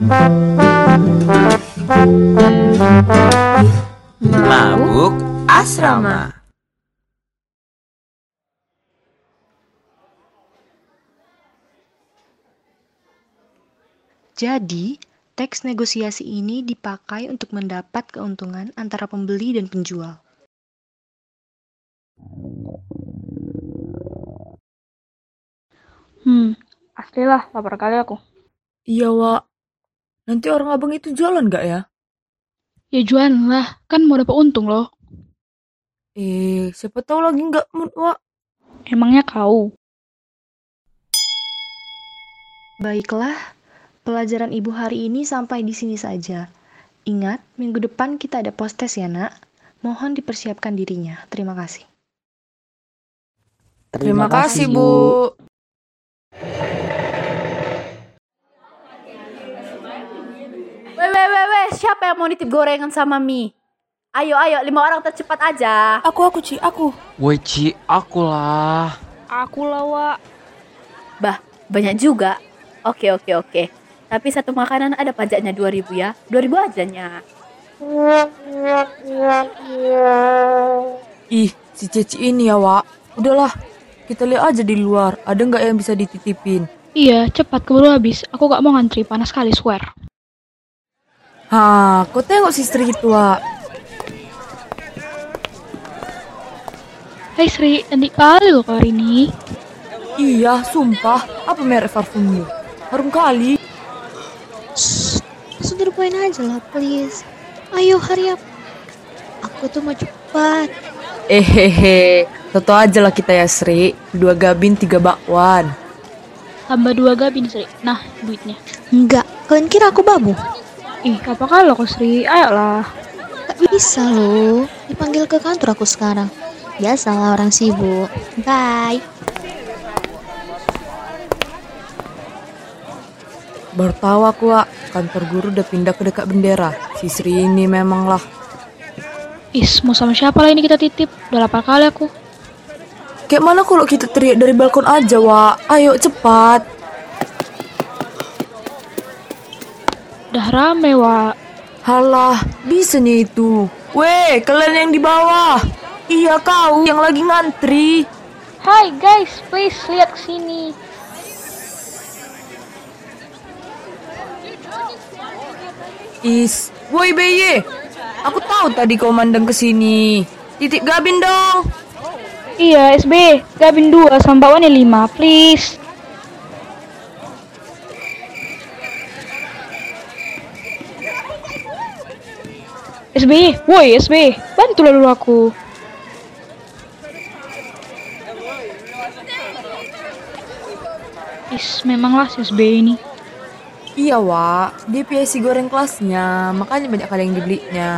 Mabuk Asrama Jadi, teks negosiasi ini dipakai untuk mendapat keuntungan antara pembeli dan penjual. Hmm, asli lah, lapar kali aku. Iya, Wak. Nanti orang abang itu jualan gak ya? Ya jualan lah, kan mau dapat untung loh. Eh, siapa tahu lagi nggak mood, Wak. Emangnya kau? Baiklah, pelajaran ibu hari ini sampai di sini saja. Ingat, minggu depan kita ada postes ya nak. Mohon dipersiapkan dirinya. Terima kasih. Terima, kasih, Bu. Weh, weh, weh, weh, siapa yang mau nitip gorengan sama mie? Ayo, ayo, lima orang tercepat aja. Aku, aku, Ci, aku. Woi Ci, aku lah Aku lah, Wak. Bah, banyak juga. Oke, oke, oke. Tapi satu makanan ada pajaknya 2000 ya. 2000 aja nya. Ih, si Ceci ini ya, Wak. Udahlah, kita lihat aja di luar. Ada nggak yang bisa dititipin? Iya, cepat keburu habis. Aku gak mau ngantri, panas sekali, swear. Hah, kau tengok si Sri itu, Wak. Hai Sri, cantik kali loh hari ini. Iya, sumpah. Apa merek parfummu? Harum kali. Sudah poin aja lah, please. Ayo, hurry up. Aku tuh mau cepat. Ehehe, toto aja lah kita ya Sri. Dua gabin, tiga bakwan. Tambah dua gabin Sri. Nah, duitnya. Enggak, kalian kira aku babu? Ih, apa kalau kau Sri? Ayolah. Gak bisa loh. Dipanggil ke kantor aku sekarang. Biasalah orang sibuk. Bye. Baru tahu aku, Wak. Kantor guru udah pindah ke dekat bendera. Si Sri ini memang lah. Is, mau sama siapa lah ini kita titip? Udah lapar kali aku. Kayak mana kalau kita teriak dari balkon aja, Wak? Ayo, cepat. Udah rame, Wak. Halah, bisanya itu. Weh, kalian yang di bawah. Iya kau yang lagi ngantri. Hai guys, please lihat ke sini. Is, woi BY. Aku tahu tadi kau mandang ke sini. Titik Gabin dong. Iya, SB. Gabin 2 sama bakwannya 5, please. SB, woi SB, bantulah dulu aku. Is, memanglah si SB ini. Iya, Wak. Dia PSC goreng kelasnya, makanya banyak kali yang dibelinya.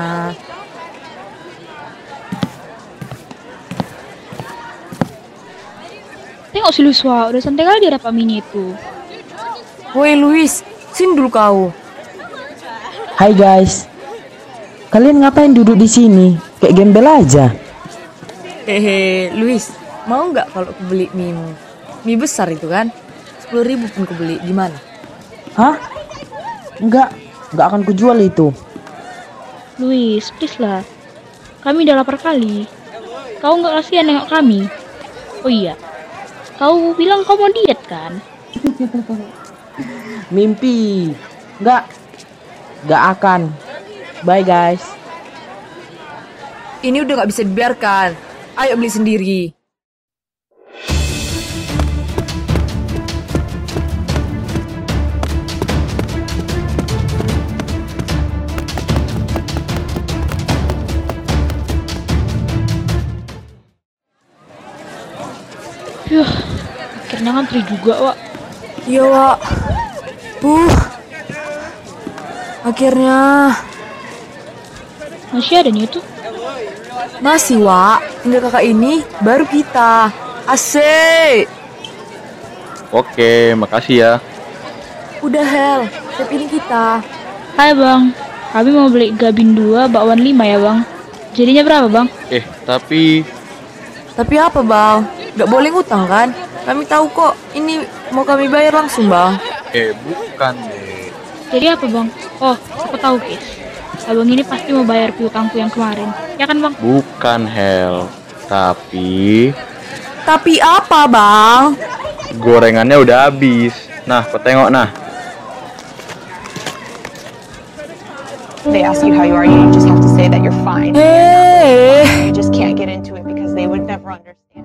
Tengok si Luswa, udah santai kali dia dapat mini itu. Woi Luis, sini dulu kau. Hai guys. Kalian ngapain duduk di sini? Kayak gembel aja. Hehe, Luis, mau nggak kalau aku beli mie Mie besar itu kan? 10 ribu pun aku beli, gimana? Hah? Enggak, enggak akan kujual itu. Luis, please lah. Kami udah lapar kali. Kau nggak kasihan nengok kami? Oh iya, kau bilang kau mau diet kan? Mimpi. Enggak. Enggak akan. Bye guys. Ini udah nggak bisa dibiarkan. Ayo beli sendiri. Yuh, akhirnya ngantri juga, Wak. Iya, Wak. Uh. Akhirnya Masih ada nih itu. masih, Wak. Tinggal kakak ini baru kita. Asik. Oke, makasih ya. Udah Hel, step ini kita. Hai Bang, kami mau beli gabin 2, bakwan 5 ya Bang. Jadinya berapa Bang? Eh, tapi Tapi apa bang? Gak boleh ngutang kan? Kami tahu kok. Ini mau kami bayar langsung bang. eh bukan deh. Jadi apa bang? Oh, aku tahu guys. Abang ini pasti mau bayar piutangku yang kemarin. Ya kan bang? Bukan Hel, tapi Tapi apa bang? gorengannya udah habis. Nah, kau tengok nah. They ask you how you are, you just have to say that you're fine. Eh, You just can't get into it because they would never understand.